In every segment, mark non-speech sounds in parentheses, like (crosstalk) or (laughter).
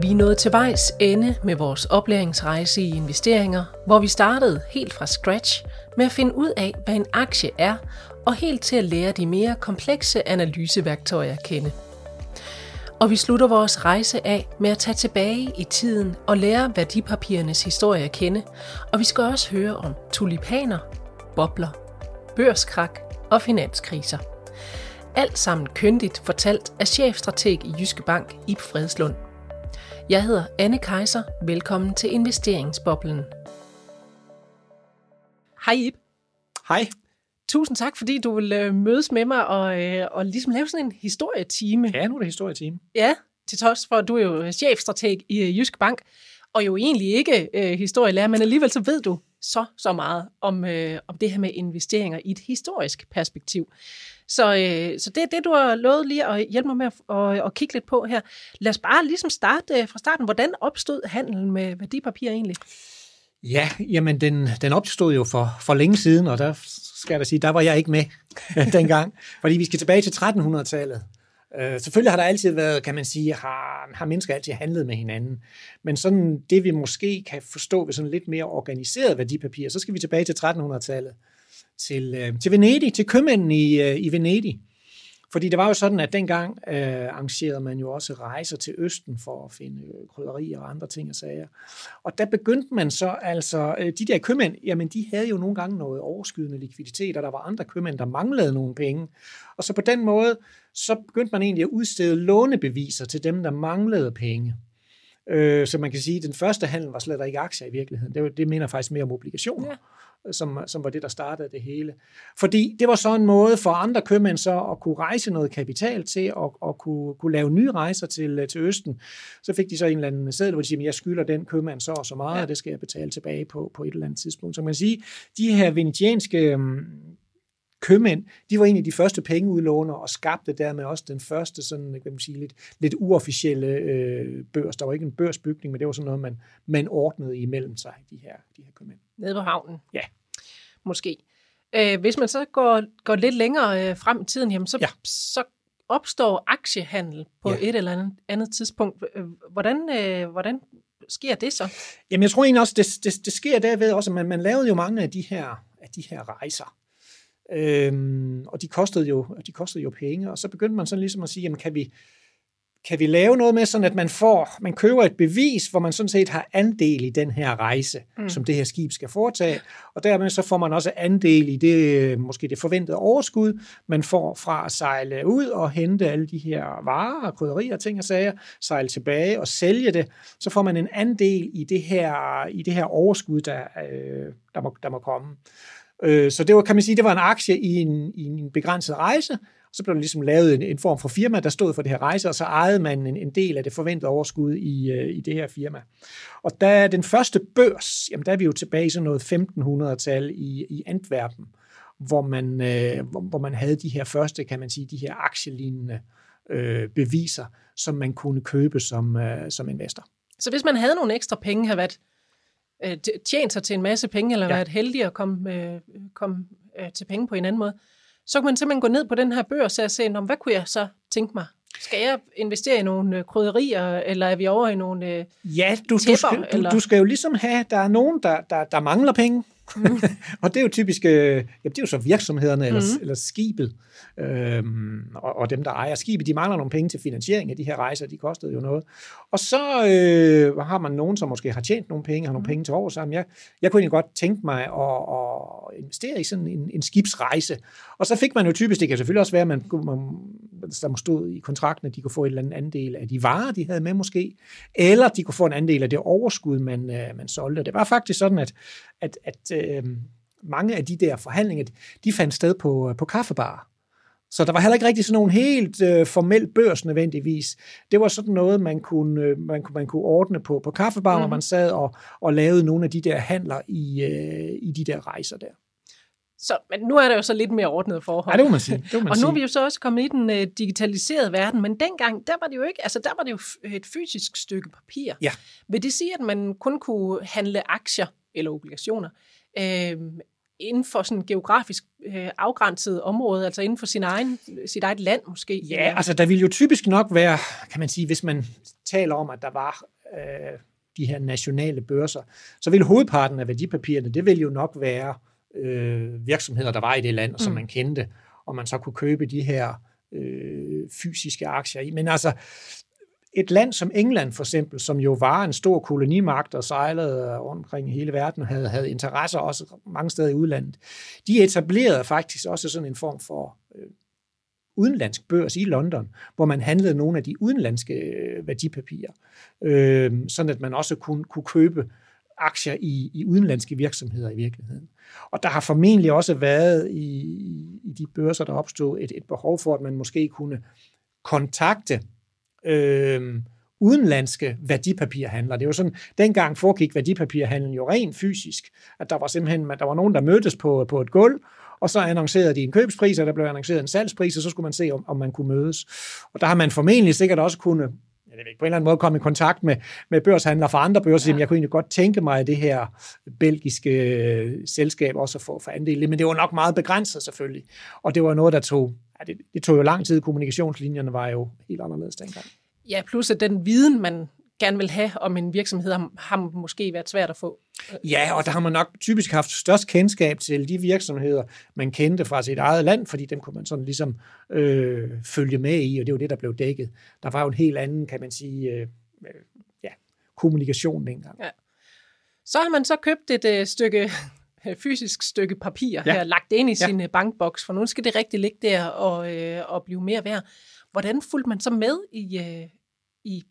Vi er nået til vejs ende med vores oplæringsrejse i investeringer, hvor vi startede helt fra scratch med at finde ud af, hvad en aktie er, og helt til at lære de mere komplekse analyseværktøjer at kende. Og vi slutter vores rejse af med at tage tilbage i tiden og lære værdipapirernes historie at kende, og vi skal også høre om tulipaner, bobler, børskrak og finanskriser. Alt sammen køndigt fortalt af chefstrateg i Jyske Bank, Ib Fredslund. Jeg hedder Anne Kejser. Velkommen til Investeringsboblen. Hej Ib. Hej. Tusind tak, fordi du vil øh, mødes med mig og, øh, og ligesom lave sådan en historietime. Ja, nu er det historietime. Ja, til trods for, at du er jo chefstrateg i øh, Jysk Bank, og jo egentlig ikke øh, historielærer, men alligevel så ved du så, så meget om, øh, om det her med investeringer i et historisk perspektiv. Så, øh, så det er det, du har lovet lige at hjælpe mig med at, at, at kigge lidt på her. Lad os bare ligesom starte øh, fra starten. Hvordan opstod handlen med værdipapirer egentlig? Ja, jamen den, den opstod jo for, for længe siden, og der skal jeg da sige, der var jeg ikke med (laughs) dengang, fordi vi skal tilbage til 1300-tallet. Øh, selvfølgelig har der altid været, kan man sige, har, har mennesker altid handlet med hinanden. Men sådan det, vi måske kan forstå ved sådan lidt mere organiseret værdipapir, så skal vi tilbage til 1300-tallet, til, øh, til Venedig, til købmænden i, øh, i Venedig. Fordi det var jo sådan, at dengang øh, arrangerede man jo også rejser til Østen for at finde øh, krydderier og andre ting og sager. Og der begyndte man så altså, øh, de der købmænd, jamen de havde jo nogle gange noget overskydende likviditet, og der var andre købmænd, der manglede nogle penge. Og så på den måde, så begyndte man egentlig at udstede lånebeviser til dem, der manglede penge. Øh, så man kan sige, at den første handel var slet ikke aktier i virkeligheden. Det, det mener faktisk mere om obligationer. Ja som, som var det, der startede det hele. Fordi det var så en måde for andre købmænd så at kunne rejse noget kapital til og, og kunne, kunne lave nye rejser til, til Østen. Så fik de så en eller anden seddel, hvor de siger, jeg skylder den købmand så og så meget, ja. og det skal jeg betale tilbage på, på et eller andet tidspunkt. Så man kan sige, de her venetianske øhm, købmænd, de var egentlig de første pengeudlåner og skabte dermed også den første sådan, kan man sige, lidt, lidt uofficielle øh, børs. Der var ikke en børsbygning, men det var sådan noget, man, man ordnede imellem sig, de her, de her købmænd. Nede på havnen? Ja. Måske. Øh, hvis man så går, går lidt længere øh, frem i tiden, jamen, så, ja. så opstår aktiehandel på ja. et eller andet, andet tidspunkt. Øh, hvordan, øh, hvordan sker det så? Jamen, jeg tror egentlig også, det, det, det sker derved også, at man, man lavede jo mange af de her, af de her rejser. Øhm, og de kostede, jo, de kostede jo penge, og så begyndte man sådan ligesom at sige, jamen kan vi, kan vi lave noget med, sådan at man får, man køber et bevis, hvor man sådan set har andel i den her rejse, mm. som det her skib skal foretage, og dermed så får man også andel i det, måske det forventede overskud, man får fra at sejle ud og hente alle de her varer og krydderier og ting og sager, sejle tilbage og sælge det, så får man en andel i det her, i det her overskud, der, øh, der, må, der må komme. Øh, så det var, kan man sige, det var en aktie i en, i en begrænset rejse, så blev der ligesom lavet en, en form for firma, der stod for det her rejse, og så ejede man en, en del af det forventede overskud i, øh, i det her firma. Og da den første børs, jamen der er vi jo tilbage i sådan noget 1500-tal i, i Antwerpen, hvor man, øh, hvor, hvor man havde de her første, kan man sige, de her aktielignende øh, beviser, som man kunne købe som, øh, som investor. Så hvis man havde nogle ekstra penge, havde øh, tjent sig til en masse penge, eller ja. været heldig at komme, øh, komme øh, til penge på en anden måde, så kan man simpelthen gå ned på den her børs og se, hvad kunne jeg så tænke mig? Skal jeg investere i nogle øh, krydderier, eller er vi over i nogle øh, Ja, du, tæpper, du, skal, du, du skal jo ligesom have, der er nogen, der, der, der mangler penge, Mm. (laughs) og det er jo typisk, øh, ja, det er jo så virksomhederne eller, mm. eller skibet, øhm, og, og dem, der ejer skibet, de mangler nogle penge til finansiering af de her rejser, de kostede jo noget. Og så øh, har man nogen, som måske har tjent nogle penge, har nogle mm. penge til over sammen. Jeg, jeg kunne egentlig godt tænke mig at, at investere i sådan en, en skibsrejse. Og så fik man jo typisk, det kan selvfølgelig også være, at man, man, der stod i kontrakten, at de kunne få en eller anden andel af de varer, de havde med måske, eller de kunne få en andel af det overskud, man, øh, man solgte. Det var faktisk sådan, at, at, at øh, mange af de der forhandlinger, de fandt sted på, på kaffebar. Så der var heller ikke rigtig sådan nogen helt øh, formel børs nødvendigvis. Det var sådan noget, man kunne, øh, man, kunne, man kunne ordne på, på kaffebar, mm. hvor man sad og, og lavede nogle af de der handler i, øh, i de der rejser der. Så, men nu er der jo så lidt mere ordnet forhold. Ja, det må man sige. Det må (laughs) man og nu er vi jo så også kommet i den uh, digitaliserede verden, men dengang, der var det jo ikke, altså der var det jo et fysisk stykke papir. Ja. Vil det sige, at man kun kunne handle aktier eller obligationer øh, inden for sådan geografisk øh, afgrænset område, altså inden for sin egen, sit eget land måske? Ja, altså der vil jo typisk nok være, kan man sige, hvis man taler om, at der var øh, de her nationale børser, så vil hovedparten af værdipapirerne, det vil jo nok være øh, virksomheder, der var i det land, mm. som man kendte, og man så kunne købe de her øh, fysiske aktier i. Men altså, et land som England for eksempel, som jo var en stor kolonimagt og sejlede rundt omkring hele verden og havde, havde interesser også mange steder i udlandet, de etablerede faktisk også sådan en form for øh, udenlandsk børs i London, hvor man handlede nogle af de udenlandske øh, værdipapirer, øh, sådan at man også kunne, kunne købe aktier i, i udenlandske virksomheder i virkeligheden. Og der har formentlig også været i, i de børser, der opstod, et, et behov for, at man måske kunne kontakte øh, udenlandske værdipapirhandler. Det var sådan, dengang foregik værdipapirhandlen jo rent fysisk, at der var simpelthen, der var nogen, der mødtes på, på et gulv, og så annoncerede de en købspris, og der blev annonceret en salgspris, og så skulle man se, om, om man kunne mødes. Og der har man formentlig sikkert også kunne jeg ved på en eller anden måde komme i kontakt med, med børshandlere fra andre børser, ja. jeg kunne egentlig godt tænke mig, at det her belgiske øh, selskab også få for andel. Men det var nok meget begrænset selvfølgelig. Og det var noget, der tog, ja, det, det tog jo lang tid. Kommunikationslinjerne var jo helt anderledes dengang. Ja, plus at den viden, man gerne vil have om en virksomhed, har måske været svært at få. Ja, og der har man nok typisk haft størst kendskab til de virksomheder, man kendte fra sit eget land, fordi dem kunne man sådan ligesom øh, følge med i, og det var det, der blev dækket. Der var jo en helt anden, kan man sige, øh, ja, kommunikation dengang. Ja. Så har man så købt et øh, stykke (laughs) fysisk stykke papir ja. her, lagt ind i ja. sin øh, bankboks, for nu skal det rigtig ligge der og, øh, og blive mere værd. Hvordan fulgte man så med i, øh, i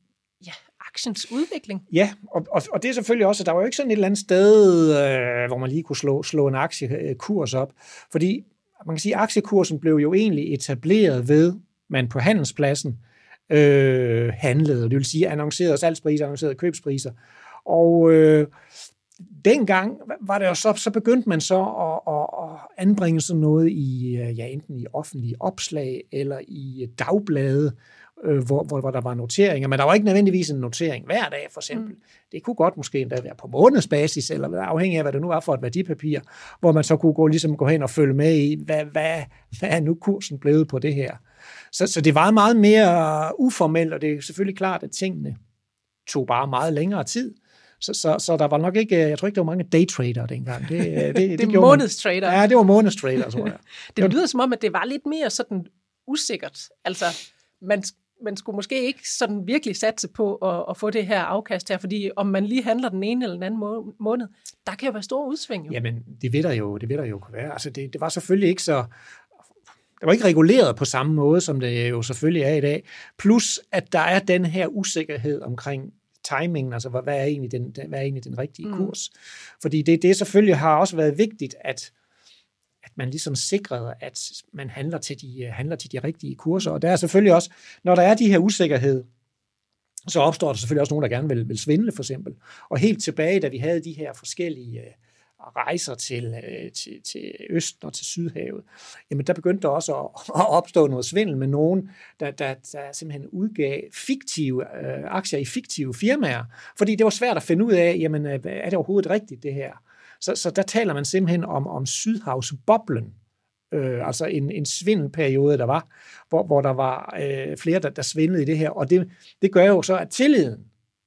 ja, aktiens udvikling. Ja, og, og, og det er selvfølgelig også, der var jo ikke sådan et eller andet sted, øh, hvor man lige kunne slå, slå en aktiekurs op, fordi man kan sige, at aktiekursen blev jo egentlig etableret ved, man på handelspladsen øh, handlede, det vil sige annoncerede salgspriser, annoncerede købspriser, og øh, dengang var det jo så, så begyndte man så at, at, at anbringe sådan noget i, øh, ja, enten i offentlige opslag eller i øh, dagblade, øh, hvor, hvor, hvor der var noteringer, men der var ikke nødvendigvis en notering hver dag, for eksempel. Mm. Det kunne godt måske endda være på månedsbasis, eller afhængig af, hvad det nu var for et værdipapir, hvor man så kunne gå, ligesom gå hen og følge med i, hvad, hvad, hvad er nu kursen blevet på det her. Så, så det var meget mere uformelt, og det er selvfølgelig klart, at tingene tog bare meget længere tid. Så, så, så der var nok ikke, jeg tror ikke, der var mange daytrader dengang. Det, (laughs) det, det, det, det månedstrader. Ja, det var månedstrader, tror jeg. (laughs) det lyder som om, at det var lidt mere sådan usikkert. Altså, man, man skulle måske ikke sådan virkelig satse på at, at få det her afkast her, fordi om man lige handler den ene eller den anden måned, der kan jo være store udsving. Jo. Jamen, det ved der jo, det ved der jo kunne være. Altså, det, det var selvfølgelig ikke så, det var ikke reguleret på samme måde, som det jo selvfølgelig er i dag. Plus, at der er den her usikkerhed omkring timingen, altså hvad er egentlig den, hvad er egentlig den rigtige mm. kurs. Fordi det, det selvfølgelig har også været vigtigt, at man ligesom sikrede, at man handler til, de, øh, handler til de rigtige kurser. Og der er selvfølgelig også, når der er de her usikkerhed, så opstår der selvfølgelig også nogen, der gerne vil, vil svindle, for eksempel. Og helt tilbage, da vi havde de her forskellige øh, rejser til, øh, til, til Østen og til Sydhavet, jamen der begyndte der også at, (laughs) at opstå noget svindel med nogen, der, der, der simpelthen udgav fiktive øh, aktier i fiktive firmaer, fordi det var svært at finde ud af, jamen øh, er det overhovedet rigtigt det her? Så, så der taler man simpelthen om, om Sydhavsboblen, øh, altså en, en svindelperiode, der var, hvor, hvor der var øh, flere, der, der svindlede i det her. Og det, det gør jo så, at tilliden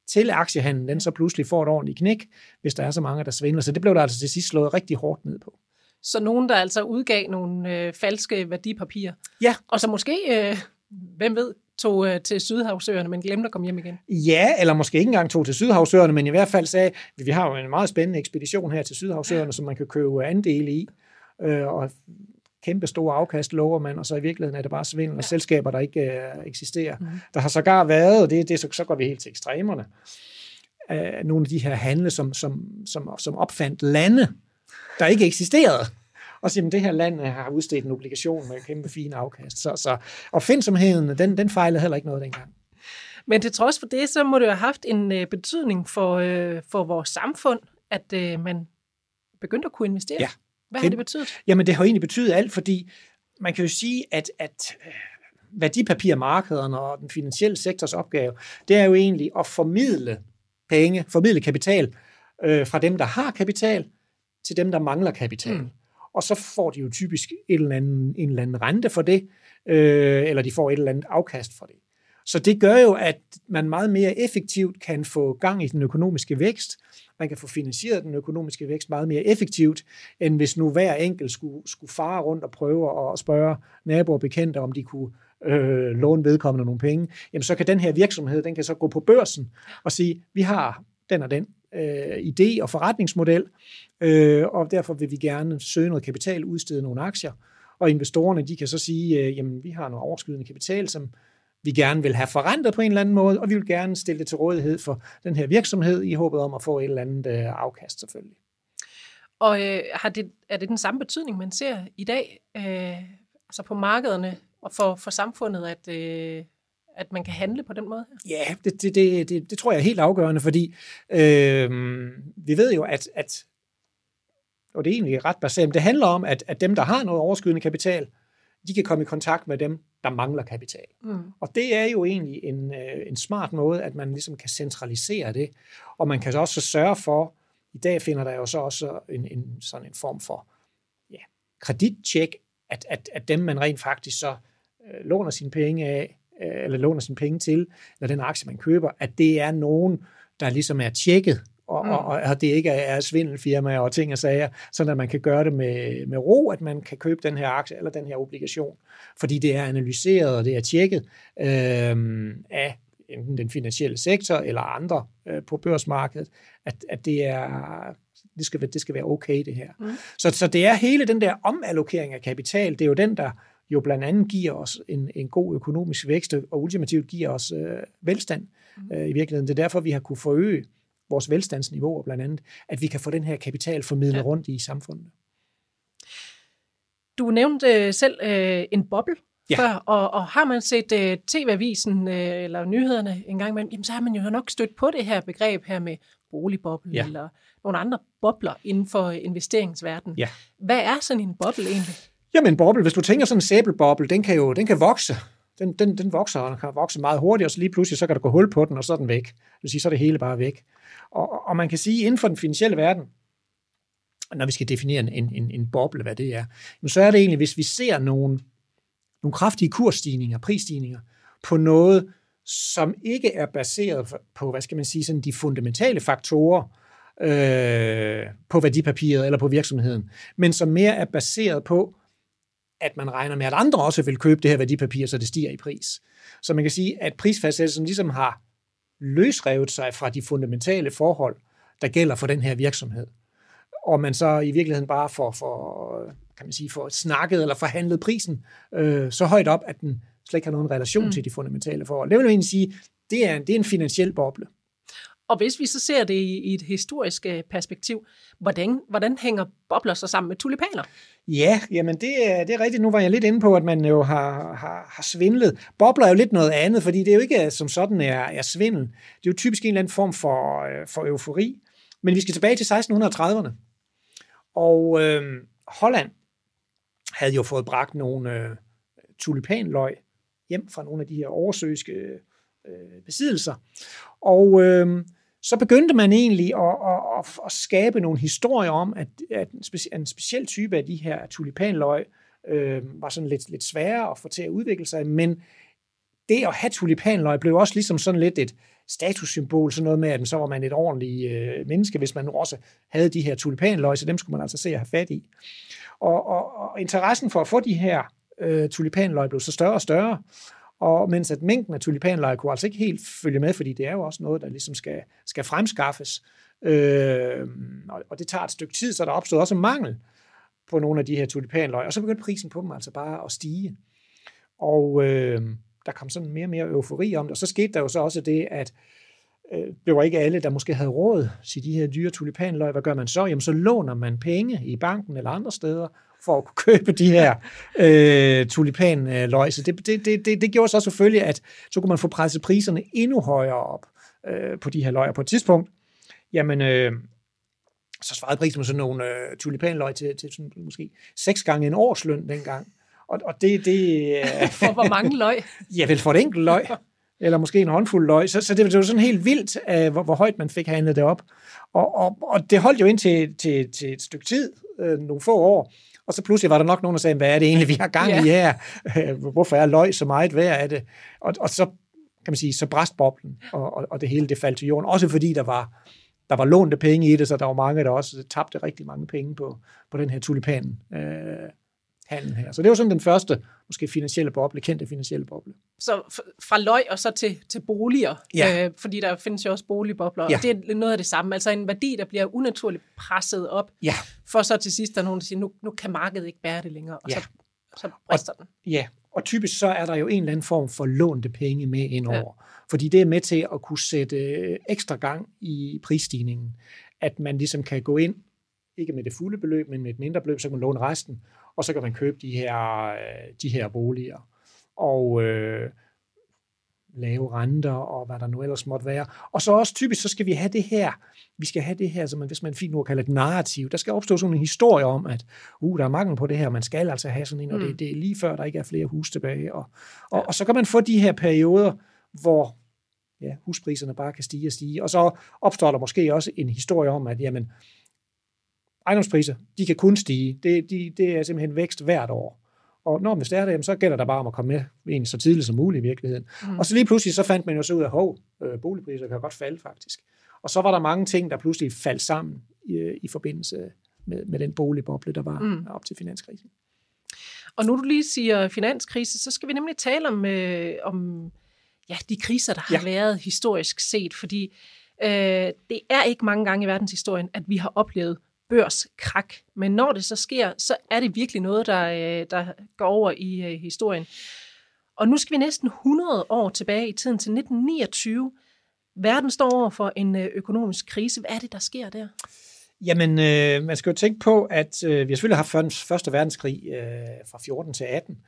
til aktiehandlen, den så pludselig får et ordentligt knæk, hvis der er så mange, der svindler. Så det blev der altså til sidst slået rigtig hårdt ned på. Så nogen, der altså udgav nogle øh, falske værdipapirer. Ja. Og så måske, øh, hvem ved, tog øh, til Sydhavsøerne, men glemte at komme hjem igen. Ja, eller måske ikke engang tog til Sydhavsøerne, men i hvert fald sagde, at vi har jo en meget spændende ekspedition her til Sydhavsøerne, som man kan købe andele i, øh, og kæmpe store afkast lover man, og så i virkeligheden er det bare svindel og ja. selskaber, der ikke øh, eksisterer. Mm. Der har sågar været, og det, det så, så går vi helt til ekstremerne, øh, nogle af de her handle, som, som, som, som opfandt lande, der ikke eksisterede og sige, at det her land har udstedt en obligation med kæmpe fine afkast. Så, så opfindsomheden, den, den fejlede heller ikke noget dengang. Men til trods for det, så må det jo have haft en øh, betydning for, øh, for vores samfund, at øh, man begyndte at kunne investere. Ja. Hvad har det betydet? Jamen, det har egentlig betydet alt, fordi man kan jo sige, at, at øh, værdipapirmarkederne og den finansielle sektors opgave, det er jo egentlig at formidle penge, formidle kapital øh, fra dem, der har kapital, til dem, der mangler kapital. Mm og så får de jo typisk et eller anden, en eller anden rente for det, øh, eller de får et eller andet afkast for det. Så det gør jo, at man meget mere effektivt kan få gang i den økonomiske vækst. Man kan få finansieret den økonomiske vækst meget mere effektivt, end hvis nu hver enkelt skulle, skulle fare rundt og prøve at spørge naboer og bekendte, om de kunne øh, låne vedkommende nogle penge. Jamen så kan den her virksomhed, den kan så gå på børsen og sige, vi har den og den øh, idé og forretningsmodel, øh, og derfor vil vi gerne søge noget kapital, udstede nogle aktier, og investorerne, de kan så sige, øh, jamen vi har noget overskydende kapital, som vi gerne vil have forrentet på en eller anden måde, og vi vil gerne stille det til rådighed for den her virksomhed i håbet om at få et eller andet øh, afkast selvfølgelig. Og øh, har det, er det den samme betydning, man ser i dag øh, altså på markederne og for, for samfundet, at, øh, at man kan handle på den måde? Ja, det, det, det, det, det tror jeg er helt afgørende, fordi øh, vi ved jo, at, at og det er egentlig ret basalt, det handler om, at, at dem, der har noget overskydende kapital, de kan komme i kontakt med dem, der mangler kapital. Mm. Og det er jo egentlig en, øh, en smart måde, at man ligesom kan centralisere det, og man kan også sørge for, i dag finder der jo så også en, en sådan en form for ja, kreditcheck, at, at, at dem, man rent faktisk så øh, låner sine penge af, eller låner sine penge til, eller den aktie, man køber, at det er nogen, der ligesom er tjekket, og, mm. og, og det ikke er svindelfirmaer og ting og sager, så at man kan gøre det med, med ro, at man kan købe den her aktie eller den her obligation, fordi det er analyseret og det er tjekket øh, af enten den finansielle sektor eller andre øh, på børsmarkedet, at, at det er det skal, det skal være okay det her. Mm. Så, så det er hele den der omallokering af kapital, det er jo den, der jo blandt andet giver os en, en god økonomisk vækst, og ultimativt giver os øh, velstand mm. øh, i virkeligheden. Det er derfor, vi har kunne forøge vores velstandsniveau, blandt andet, at vi kan få den her kapital formidlet ja. rundt i samfundet. Du nævnte øh, selv øh, en boble ja. før, og, og har man set øh, TV-avisen øh, eller nyhederne en gang imellem, jamen, så har man jo nok stødt på det her begreb her med boligboble ja. eller nogle andre bobler inden for investeringsverdenen. Ja. Hvad er sådan en boble egentlig? Jamen boble, hvis du tænker sådan en sæbelboble, den kan jo den kan vokse. Den, den, den vokser, og den kan vokse meget hurtigt, og så lige pludselig så kan der gå hul på den, og så er den væk. Det vil sige, så er det hele bare væk. Og, og man kan sige, inden for den finansielle verden, når vi skal definere en, en, en boble, hvad det er, så er det egentlig, hvis vi ser nogle, nogle kraftige kursstigninger, prisstigninger, på noget, som ikke er baseret på, hvad skal man sige, sådan de fundamentale faktorer øh, på værdipapiret eller på virksomheden, men som mere er baseret på, at man regner med, at andre også vil købe det her værdipapir, så det stiger i pris. Så man kan sige, at prisfastsættelsen ligesom har løsrevet sig fra de fundamentale forhold, der gælder for den her virksomhed. Og man så i virkeligheden bare får, for, kan man sige, får snakket eller forhandlet prisen øh, så højt op, at den slet ikke har nogen relation mm. til de fundamentale forhold. Det vil jeg egentlig sige, det er, det er en finansiel boble. Og hvis vi så ser det i, i et historisk øh, perspektiv, hvordan, hvordan hænger bobler så sammen med tulipaner? Ja, jamen det øh, det er rigtigt. Nu var jeg lidt inde på, at man jo har, har, har svindlet. Bobler er jo lidt noget andet, fordi det er jo ikke øh, som sådan er, er svindel. Det er jo typisk en eller anden form for, for eufori. Men vi skal tilbage til 1630'erne. Og øh, Holland havde jo fået bragt nogle øh, tulipanløg hjem fra nogle af de her oversøiske øh, besiddelser. Og øh, så begyndte man egentlig at, at, at, at skabe nogle historier om, at, at en, speci- en speciel type af de her tulipanløg øh, var sådan lidt, lidt sværere at få til at udvikle sig, men det at have tulipanløg blev også ligesom sådan lidt et statussymbol, sådan noget med, at så var man et ordentligt øh, menneske, hvis man nu også havde de her tulipanløg, så dem skulle man altså se at have fat i. Og, og, og interessen for at få de her øh, tulipanløg blev så større og større, og mens at mængden af tulipanløg kunne altså ikke helt følge med, fordi det er jo også noget, der ligesom skal, skal fremskaffes. Øh, og og det tager et stykke tid, så der opstod også mangel på nogle af de her tulipanløg, og så begyndte prisen på dem altså bare at stige. Og øh, der kom sådan mere og mere eufori om det, og så skete der jo så også det, at øh, det var ikke alle, der måske havde råd til de her dyre tulipanløg. Hvad gør man så? Jamen så låner man penge i banken eller andre steder, for at kunne købe de her øh, tulipanløg. Så det, det, det, det, det gjorde så selvfølgelig, at så kunne man få presset priserne endnu højere op øh, på de her løg. på et tidspunkt, jamen, øh, så svarede prisen med sådan nogle øh, tulipanløg til, til sådan, måske seks gange en årsløn dengang. Og, og det... det øh, (laughs) for hvor mange løg? ja, vel for et enkelt løg. Eller måske en håndfuld løg. Så, så det, det var sådan helt vildt, øh, hvor, hvor højt man fik handlet det op. Og, og, og det holdt jo ind til, til, til et stykke tid, øh, nogle få år, og så pludselig var der nok nogen, der sagde, hvad er det egentlig, vi har gang i her? Hvorfor er løg så meget værd af det? Og, og så kan man sige, så bræst boblen, og, og, og det hele det faldt til jorden. Også fordi der var, der var lånte penge i det, så der var mange, der også tabte rigtig mange penge på, på den her tulipan. Øh, handel her. Så det var sådan den første, måske finansielle boble, kendte finansielle boble. Så fra løg og så til, til boliger, ja. øh, fordi der findes jo også boligbobler, ja. og det er noget af det samme. Altså en værdi, der bliver unaturligt presset op, ja. for så til sidst der er nogen, der siger, nu, nu kan markedet ikke bære det længere, og ja. så, så brister og, den. Ja, og typisk så er der jo en eller anden form for lånte penge med indover. Ja. Fordi det er med til at kunne sætte ekstra gang i prisstigningen. At man ligesom kan gå ind, ikke med det fulde beløb, men med et mindre beløb, så kan man låne resten, og så kan man købe de her, øh, de her boliger. Og øh, lave renter og hvad der nu ellers måtte være. Og så også typisk, så skal vi have det her, vi skal have det her, som man, hvis man fint nu kalder et narrativ. Der skal opstå sådan en historie om, at uh, der er mangel på det her, man skal altså have sådan en, og det, mm. det er lige før, der ikke er flere hus tilbage. Og, og, ja. og så kan man få de her perioder, hvor ja, huspriserne bare kan stige og stige. Og så opstår der måske også en historie om, at jamen, ejendomspriser, de kan kun stige. Det, de, det er simpelthen vækst hvert år. Og når man er det, så gælder der bare om at komme med egentlig så tidligt som muligt i virkeligheden. Mm. Og så lige pludselig, så fandt man jo så ud af, at øh, boligpriser kan godt falde faktisk. Og så var der mange ting, der pludselig faldt sammen i, i forbindelse med, med den boligboble, der var mm. op til finanskrisen. Og nu du lige siger finanskrise, så skal vi nemlig tale om, øh, om ja, de kriser, der har ja. været historisk set, fordi øh, det er ikke mange gange i verdenshistorien, at vi har oplevet børskrak. Men når det så sker, så er det virkelig noget, der, øh, der går over i øh, historien. Og nu skal vi næsten 100 år tilbage i tiden til 1929. Verden står over for en øh, økonomisk krise. Hvad er det, der sker der? Jamen, øh, man skal jo tænke på, at øh, vi har selvfølgelig haft første verdenskrig øh, fra 14 til 18,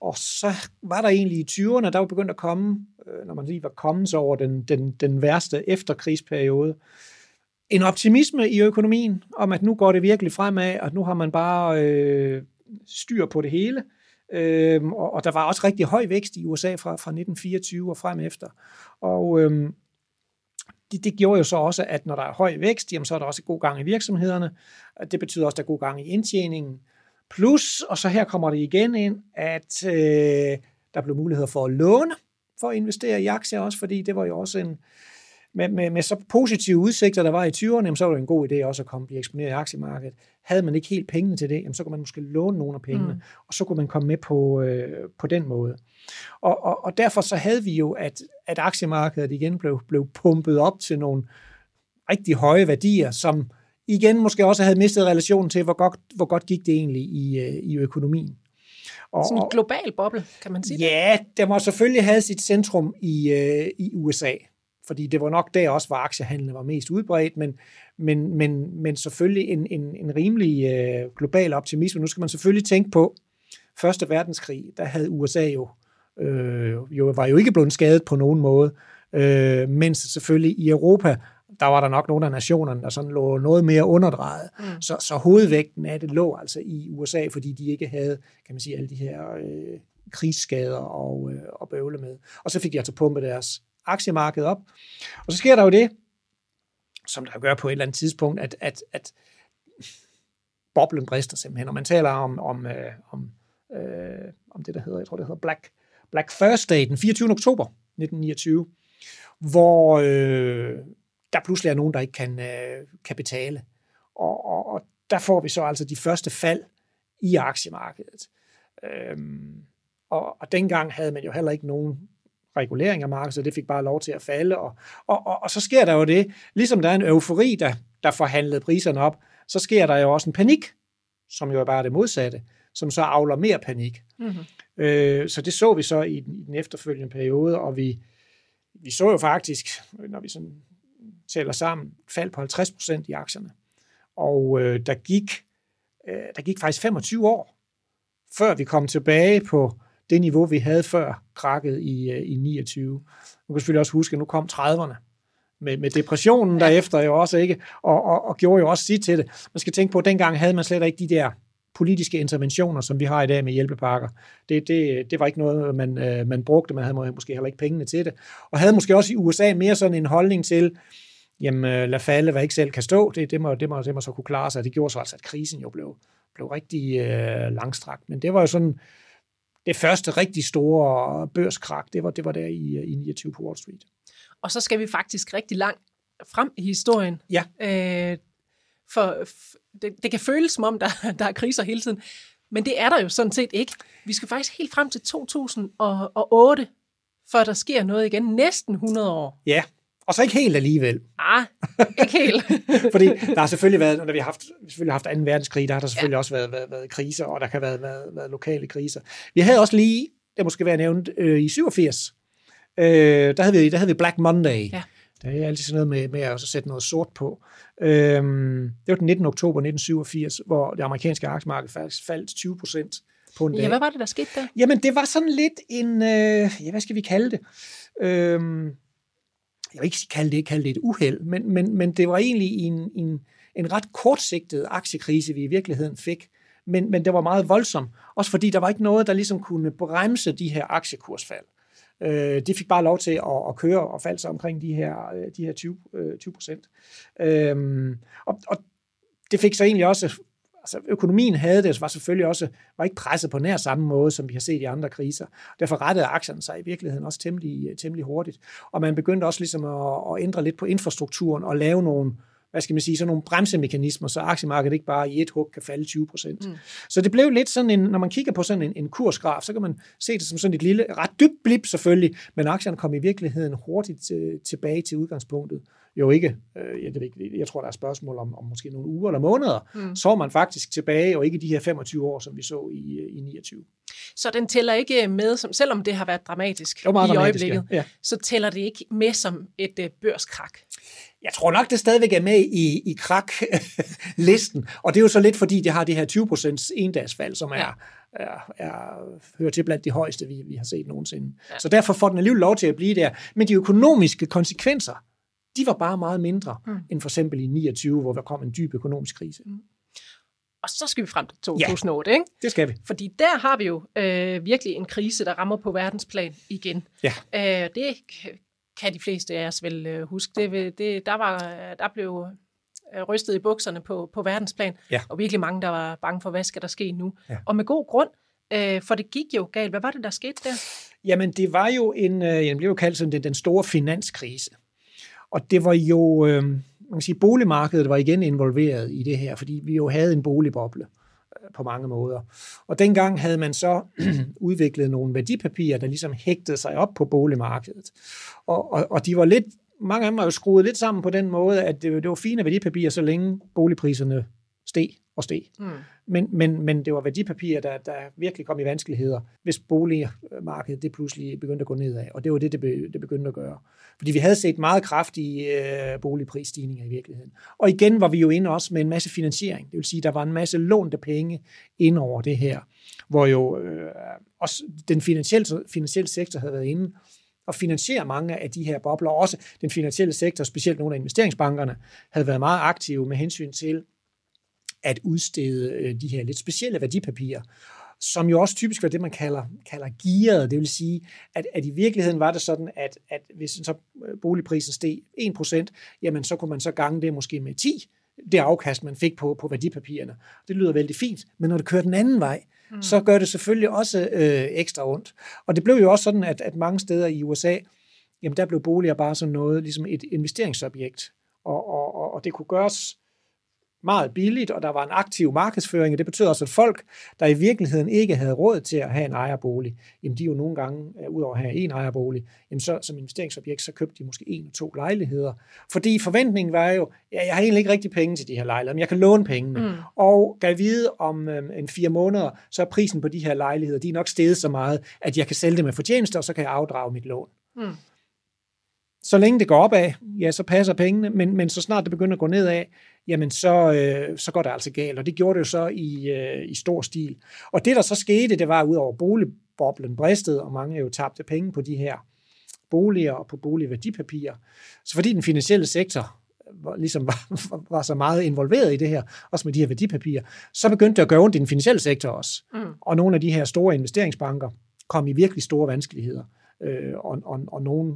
og så var der egentlig i 20'erne, der var begyndt at komme, øh, når man lige var kommet over den, den, den værste efterkrigsperiode, en optimisme i økonomien, om at nu går det virkelig fremad, og nu har man bare øh, styr på det hele. Øhm, og, og der var også rigtig høj vækst i USA fra, fra 1924 og frem efter. Og øhm, det, det gjorde jo så også, at når der er høj vækst, jamen, så er der også god gang i virksomhederne. Det betyder også, at der er god gang i indtjeningen. Plus, og så her kommer det igen ind, at øh, der blev muligheder for at låne, for at investere i aktier også, fordi det var jo også en, med, med, med så positive udsigter, der var i 20'erne, så var det en god idé også at komme blive eksponeret i aktiemarkedet. Havde man ikke helt pengene til det, så kunne man måske låne nogle af pengene, mm. og så kunne man komme med på, øh, på den måde. Og, og, og derfor så havde vi jo, at, at aktiemarkedet igen blev, blev pumpet op til nogle rigtig høje værdier, som igen måske også havde mistet relationen til, hvor godt, hvor godt gik det egentlig i, øh, i økonomien. Og, Sådan en global boble, kan man sige Ja, det må selvfølgelig have sit centrum i, øh, i USA fordi det var nok der også, hvor aktiehandlen var mest udbredt, men, men, men, men selvfølgelig en, en, en rimelig øh, global optimisme. Nu skal man selvfølgelig tænke på, Første verdenskrig, der havde USA jo, øh, jo var jo ikke blevet skadet på nogen måde, øh, mens selvfølgelig i Europa, der var der nok nogle af nationerne, der sådan lå noget mere underdrejet. Mm. Så, så hovedvægten af det lå altså i USA, fordi de ikke havde, kan man sige, alle de her øh, krigsskader og, øh, og bøvle med. Og så fik de altså pumpet deres aktiemarkedet op. Og så sker der jo det, som der gør på et eller andet tidspunkt, at, at, at boblen brister simpelthen. Og man taler om, om, øh, om, øh, om det, der hedder, jeg tror, det hedder Black, Black Thursday, den 24. oktober 1929, hvor øh, der pludselig er nogen, der ikke kan, øh, kan betale. Og, og, og der får vi så altså de første fald i aktiemarkedet. Øhm, og, og dengang havde man jo heller ikke nogen regulering af markedet, så det fik bare lov til at falde. Og, og, og, og så sker der jo det, ligesom der er en eufori, der, der forhandlede priserne op, så sker der jo også en panik, som jo er bare det modsatte, som så afler mere panik. Mm-hmm. Øh, så det så vi så i den, i den efterfølgende periode, og vi, vi så jo faktisk, når vi sådan tæller sammen, fald på 50 procent i aktierne. Og øh, der, gik, øh, der gik faktisk 25 år, før vi kom tilbage på det niveau, vi havde før krakket i, øh, i 29. Nu kan selvfølgelig også huske, at nu kom 30'erne med, med depressionen derefter jo også, ikke? Og, og, og gjorde jo også sit til det. Man skal tænke på, at dengang havde man slet ikke de der politiske interventioner, som vi har i dag med hjælpepakker. Det, det, det var ikke noget, man, øh, man brugte. Man havde måske heller ikke pengene til det. Og havde måske også i USA mere sådan en holdning til, jamen øh, lad falde, hvad ikke selv kan stå. Det, det, må, det, må, det må så kunne klare sig. Det gjorde så altså, at krisen jo blev, blev rigtig øh, langstrakt. Men det var jo sådan, det første rigtig store børskrak, det var, det var der i, i 29 på Wall Street. Og så skal vi faktisk rigtig langt frem i historien. Ja. Øh, for det, det kan føles som om, der, der er kriser hele tiden, men det er der jo sådan set ikke. Vi skal faktisk helt frem til 2008, før der sker noget igen. Næsten 100 år. Ja, og så ikke helt alligevel. Ah, ikke helt. (laughs) Fordi der har selvfølgelig været, når vi har haft, selvfølgelig haft 2. verdenskrig, der har der selvfølgelig ja. også været, været, været kriser, og der kan have været, været, været lokale kriser. Vi havde også lige, det måske være nævnt, øh, i 87, øh, der, havde vi, der havde vi Black Monday. Ja. Der er altid sådan noget med, med at sætte noget sort på. Øhm, det var den 19. oktober 1987, hvor det amerikanske aktiemarked faktisk faldt 20 procent på en dag. Ja, hvad var det, der skete der? Jamen, det var sådan lidt en, øh, ja, hvad skal vi kalde det? Øhm, jeg vil ikke kalde det, kalde det et uheld, men, men, men det var egentlig en, en, en ret kortsigtet aktiekrise, vi i virkeligheden fik. Men, men det var meget voldsom, også fordi der var ikke noget, der ligesom kunne bremse de her aktiekursfald. Øh, det fik bare lov til at, at køre og falde sig omkring de her, øh, de her 20, 20 øh, procent. Øh, og, og det fik så egentlig også altså økonomien havde det, var selvfølgelig også, var ikke presset på nær samme måde, som vi har set i andre kriser. Derfor rettede aktierne sig i virkeligheden også temmelig, temmelig hurtigt. Og man begyndte også ligesom at, at ændre lidt på infrastrukturen og lave nogle, hvad skal man sige, sådan nogle bremsemekanismer, så aktiemarkedet ikke bare i et hug kan falde 20 procent. Mm. Så det blev lidt sådan en, når man kigger på sådan en, en kursgraf, så kan man se det som sådan et lille, ret dybt blip selvfølgelig, men aktierne kom i virkeligheden hurtigt til, tilbage til udgangspunktet. Jo ikke, øh, jeg, det, jeg tror, der er spørgsmål om, om måske nogle uger eller måneder, mm. så er man faktisk tilbage, og ikke de her 25 år, som vi så i, i 29. Så den tæller ikke med, som, selvom det har været dramatisk i dramatisk, øjeblikket, ja. Ja. så tæller det ikke med som et uh, børskrak? Jeg tror nok, det stadigvæk er med i, i krak-listen, (laughs) og det er jo så lidt, fordi det har det her 20% endagsfald, som er, ja. er, er, hører til blandt de højeste, vi, vi har set nogensinde. Ja. Så derfor får den alligevel lov til at blive der. Men de økonomiske konsekvenser, de var bare meget mindre mm. end for eksempel i 29, hvor der kom en dyb økonomisk krise. Mm. Og så skal vi frem til 2008, ja, ikke? det skal vi. Fordi der har vi jo øh, virkelig en krise, der rammer på verdensplan igen. Ja. Øh, det kan de fleste af os vel øh, huske. Det, det, der, var, der blev øh, rystet i bukserne på, på verdensplan, ja. og virkelig mange, der var bange for, hvad skal der ske nu? Ja. Og med god grund, øh, for det gik jo galt. Hvad var det, der skete der? Jamen, det var jo en, øh, den blev jo kaldt sådan den, den store finanskrise. Og det var jo, øh, man kan sige, boligmarkedet var igen involveret i det her, fordi vi jo havde en boligboble øh, på mange måder. Og dengang havde man så (clears throat) udviklet nogle værdipapirer, der ligesom hægtede sig op på boligmarkedet. Og, og, og de var lidt, mange af dem var jo skruet lidt sammen på den måde, at det, det var fine værdipapirer, så længe boligpriserne steg og steg. Mm. Men, men, men det var værdipapirer, der, der virkelig kom i vanskeligheder, hvis boligmarkedet det pludselig begyndte at gå nedad. Og det var det, det, be, det begyndte at gøre. Fordi vi havde set meget kraftige øh, boligprisstigninger i virkeligheden. Og igen var vi jo inde også med en masse finansiering. Det vil sige, der var en masse lånte penge ind over det her, hvor jo øh, også den finansielle, finansielle sektor havde været inde og finansiere mange af de her bobler. Også den finansielle sektor, specielt nogle af investeringsbankerne, havde været meget aktive med hensyn til at udstede øh, de her lidt specielle værdipapirer, som jo også typisk var det, man kalder, kalder gearet. Det vil sige, at, at i virkeligheden var det sådan, at, at hvis så øh, boligprisen steg 1%, jamen så kunne man så gange det måske med 10, det afkast, man fik på, på værdipapirerne. Det lyder vældig fint, men når det kører den anden vej, mm. så gør det selvfølgelig også øh, ekstra ondt. Og det blev jo også sådan, at, at mange steder i USA, jamen der blev boliger bare sådan noget, ligesom et investeringsobjekt. Og, og, og det kunne gøres meget billigt, og der var en aktiv markedsføring, og det betød også, at folk, der i virkeligheden ikke havde råd til at have en ejerbolig, jamen de jo nogle gange, øh, udover at have en ejerbolig, jamen så som investeringsobjekt, så købte de måske en eller to lejligheder. Fordi forventningen var jo, ja, jeg har egentlig ikke rigtig penge til de her lejligheder, men jeg kan låne pengene. Mm. Og kan vide om øhm, en fire måneder, så er prisen på de her lejligheder, de er nok steget så meget, at jeg kan sælge dem med fortjeneste, og så kan jeg afdrage mit lån. Mm. Så længe det går opad, ja, så passer pengene, men, men så snart det begynder at gå nedad, jamen så, øh, så går det altså galt, og det gjorde det jo så i, øh, i stor stil. Og det, der så skete, det var ud over boligboblen bristede, og mange jo tabte penge på de her boliger og på boligværdipapirer. Så fordi den finansielle sektor ligesom var, (laughs) var så meget involveret i det her, også med de her værdipapirer, så begyndte det at gøre ondt i den finansielle sektor også. Mm. Og nogle af de her store investeringsbanker kom i virkelig store vanskeligheder. Øh, og, og, og nogle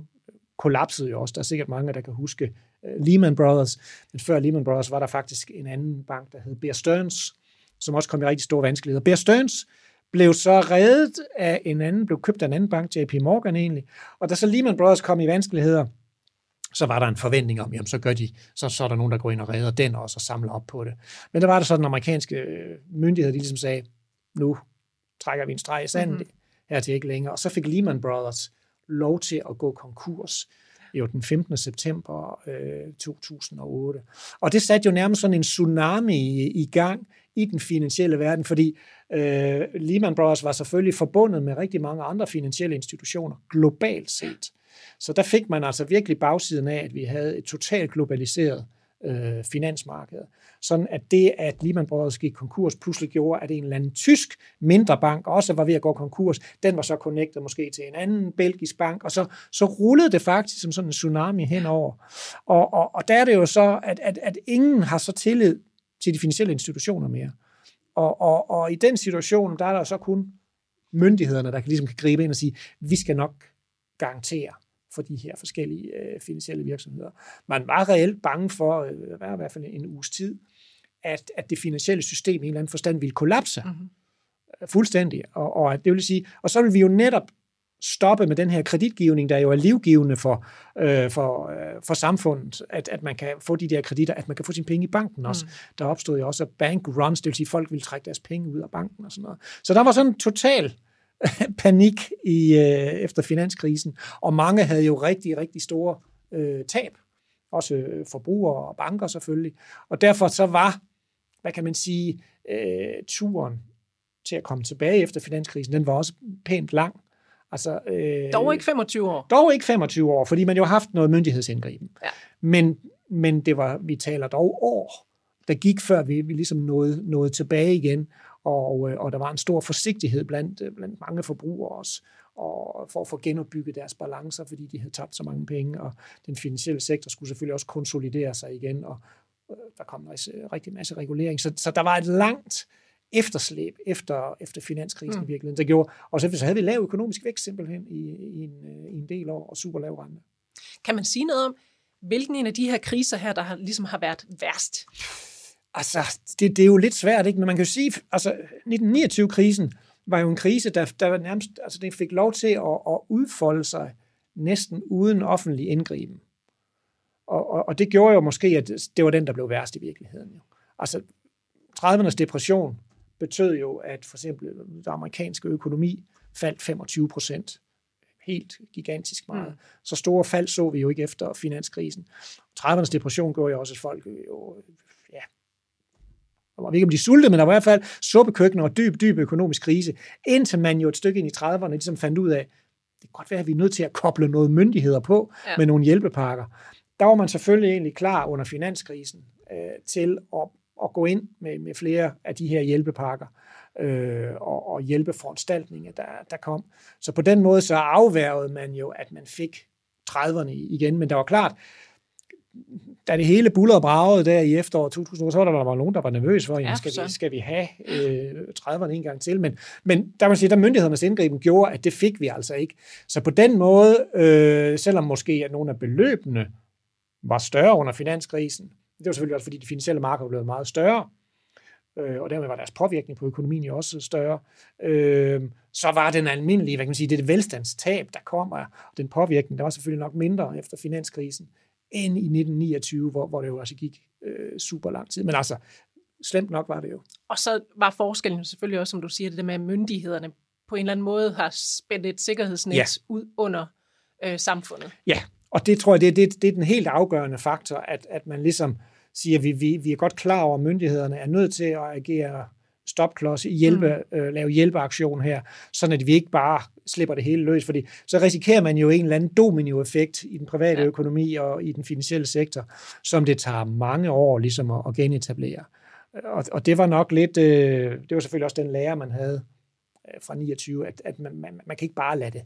kollapsede jo også. Der er sikkert mange, der kan huske uh, Lehman Brothers. Men før Lehman Brothers var der faktisk en anden bank, der hed Bear Stearns, som også kom i rigtig store vanskeligheder. Bear Stearns blev så reddet af en anden, blev købt af en anden bank, JP Morgan egentlig, og da så Lehman Brothers kom i vanskeligheder, så var der en forventning om, jamen så gør de, så, så er der nogen, der går ind og redder den også og samler op på det. Men der var der så den amerikanske øh, myndighed, de ligesom sagde, nu trækker vi en streg i sandet, mm-hmm. her til ikke længere. Og så fik Lehman Brothers lov til at gå konkurs jo den 15. september øh, 2008. Og det satte jo nærmest sådan en tsunami i, i gang i den finansielle verden, fordi øh, Lehman Brothers var selvfølgelig forbundet med rigtig mange andre finansielle institutioner globalt set. Så der fik man altså virkelig bagsiden af, at vi havde et totalt globaliseret øh, Øh, finansmarked. Sådan at det, at Lehman Brothers gik konkurs, pludselig gjorde, at en eller anden tysk mindre bank også var ved at gå konkurs. Den var så connected måske til en anden belgisk bank, og så, så rullede det faktisk som sådan en tsunami henover. Og, og, og der er det jo så, at, at, at ingen har så tillid til de finansielle institutioner mere. Og, og, og i den situation, der er der så kun myndighederne, der kan, ligesom kan gribe ind og sige, vi skal nok garantere, for de her forskellige øh, finansielle virksomheder. Man var reelt bange for, øh, i hvert fald en uges tid, at, at det finansielle system i en eller anden forstand ville kollapse mm-hmm. fuldstændig. Og, og det vil sige, og så vil vi jo netop stoppe med den her kreditgivning, der jo er livgivende for, øh, for, øh, for samfundet, at, at man kan få de der kreditter, at man kan få sine penge i banken også. Mm. Der opstod jo også bank runs, det vil sige, at folk ville trække deres penge ud af banken og sådan noget. Så der var sådan en total (laughs) panik i, øh, efter finanskrisen, og mange havde jo rigtig, rigtig store øh, tab, også øh, forbrugere og banker selvfølgelig, og derfor så var, hvad kan man sige, øh, turen til at komme tilbage efter finanskrisen, den var også pænt lang. Altså, øh, dog ikke 25 år. Dog ikke 25 år, fordi man jo har haft noget myndighedsindgriben. Ja. Men, men det var, vi taler dog år, der gik før vi, vi ligesom nåede, nåede tilbage igen, og, øh, og der var en stor forsigtighed blandt, øh, blandt mange forbrugere også, og for at få genopbygget deres balancer, fordi de havde tabt så mange penge, og den finansielle sektor skulle selvfølgelig også konsolidere sig igen, og øh, der kom en rigtig masse regulering. Så, så der var et langt efterslæb efter, efter finanskrisen mm. i virkeligheden, der gjorde, og så, så havde vi lav økonomisk vækst simpelthen i, i, en, i en del år, og super lav rente. Kan man sige noget om, hvilken en af de her kriser her, der har, ligesom har været værst? Altså, det, det er jo lidt svært, ikke? Men man kan jo sige, altså 1929-krisen var jo en krise, der, der nærmest, altså det fik lov til at, at udfolde sig næsten uden offentlig indgriben. Og, og, og det gjorde jo måske, at det var den, der blev værst i virkeligheden. Jo. Altså, 30'ernes depression betød jo, at for eksempel den amerikanske økonomi faldt 25 procent. Helt gigantisk meget. Mm. Så store fald så vi jo ikke efter finanskrisen. 30'ernes depression gjorde jo også, at folk jo jeg ved ikke, om de sultede, men der var i hvert fald suppekøkkener og dyb, dyb økonomisk krise, indtil man jo et stykke ind i 30'erne ligesom fandt ud af, det kan godt være, at vi er nødt til at koble noget myndigheder på ja. med nogle hjælpepakker. Der var man selvfølgelig egentlig klar under finanskrisen øh, til at, at gå ind med, med flere af de her hjælpepakker øh, og, og hjælpeforanstaltninger, der, der kom. Så på den måde så afværgede man jo, at man fik 30'erne igen, men der var klart, da det hele bullerede og bragede der i efteråret 2000, så var der, der var nogen, der var nervøs for, ja, skal, vi, skal vi have øh, 30'erne en gang til? Men, men der man sige, der myndighedernes indgriben gjorde, at det fik vi altså ikke. Så på den måde, øh, selvom måske at nogle af beløbene var større under finanskrisen, det var selvfølgelig også, fordi de finansielle markeder blev meget større, øh, og dermed var deres påvirkning på økonomien jo også større, øh, så var den almindelige, hvad kan man sige, det velstandstab, der kommer, og den påvirkning, der var selvfølgelig nok mindre efter finanskrisen, end i 1929, hvor, hvor det jo altså gik øh, super lang tid. Men altså, slemt nok var det jo. Og så var forskellen selvfølgelig også, som du siger, det der med, at myndighederne på en eller anden måde har spændt et sikkerhedsnet ja. ud under øh, samfundet. Ja, og det tror jeg, det er, det, det er den helt afgørende faktor, at, at man ligesom siger, at vi, vi, vi er godt klar over, at myndighederne er nødt til at agere stopklods, hjælpe, mm. øh, lave hjælpeaktion her, sådan at vi ikke bare slipper det hele løs, fordi så risikerer man jo en eller anden dominoeffekt i den private ja. økonomi og i den finansielle sektor, som det tager mange år ligesom at, at genetablere. Og, og det var nok lidt, øh, det var selvfølgelig også den lære, man havde øh, fra 29, at, at man, man, man kan ikke bare lade det,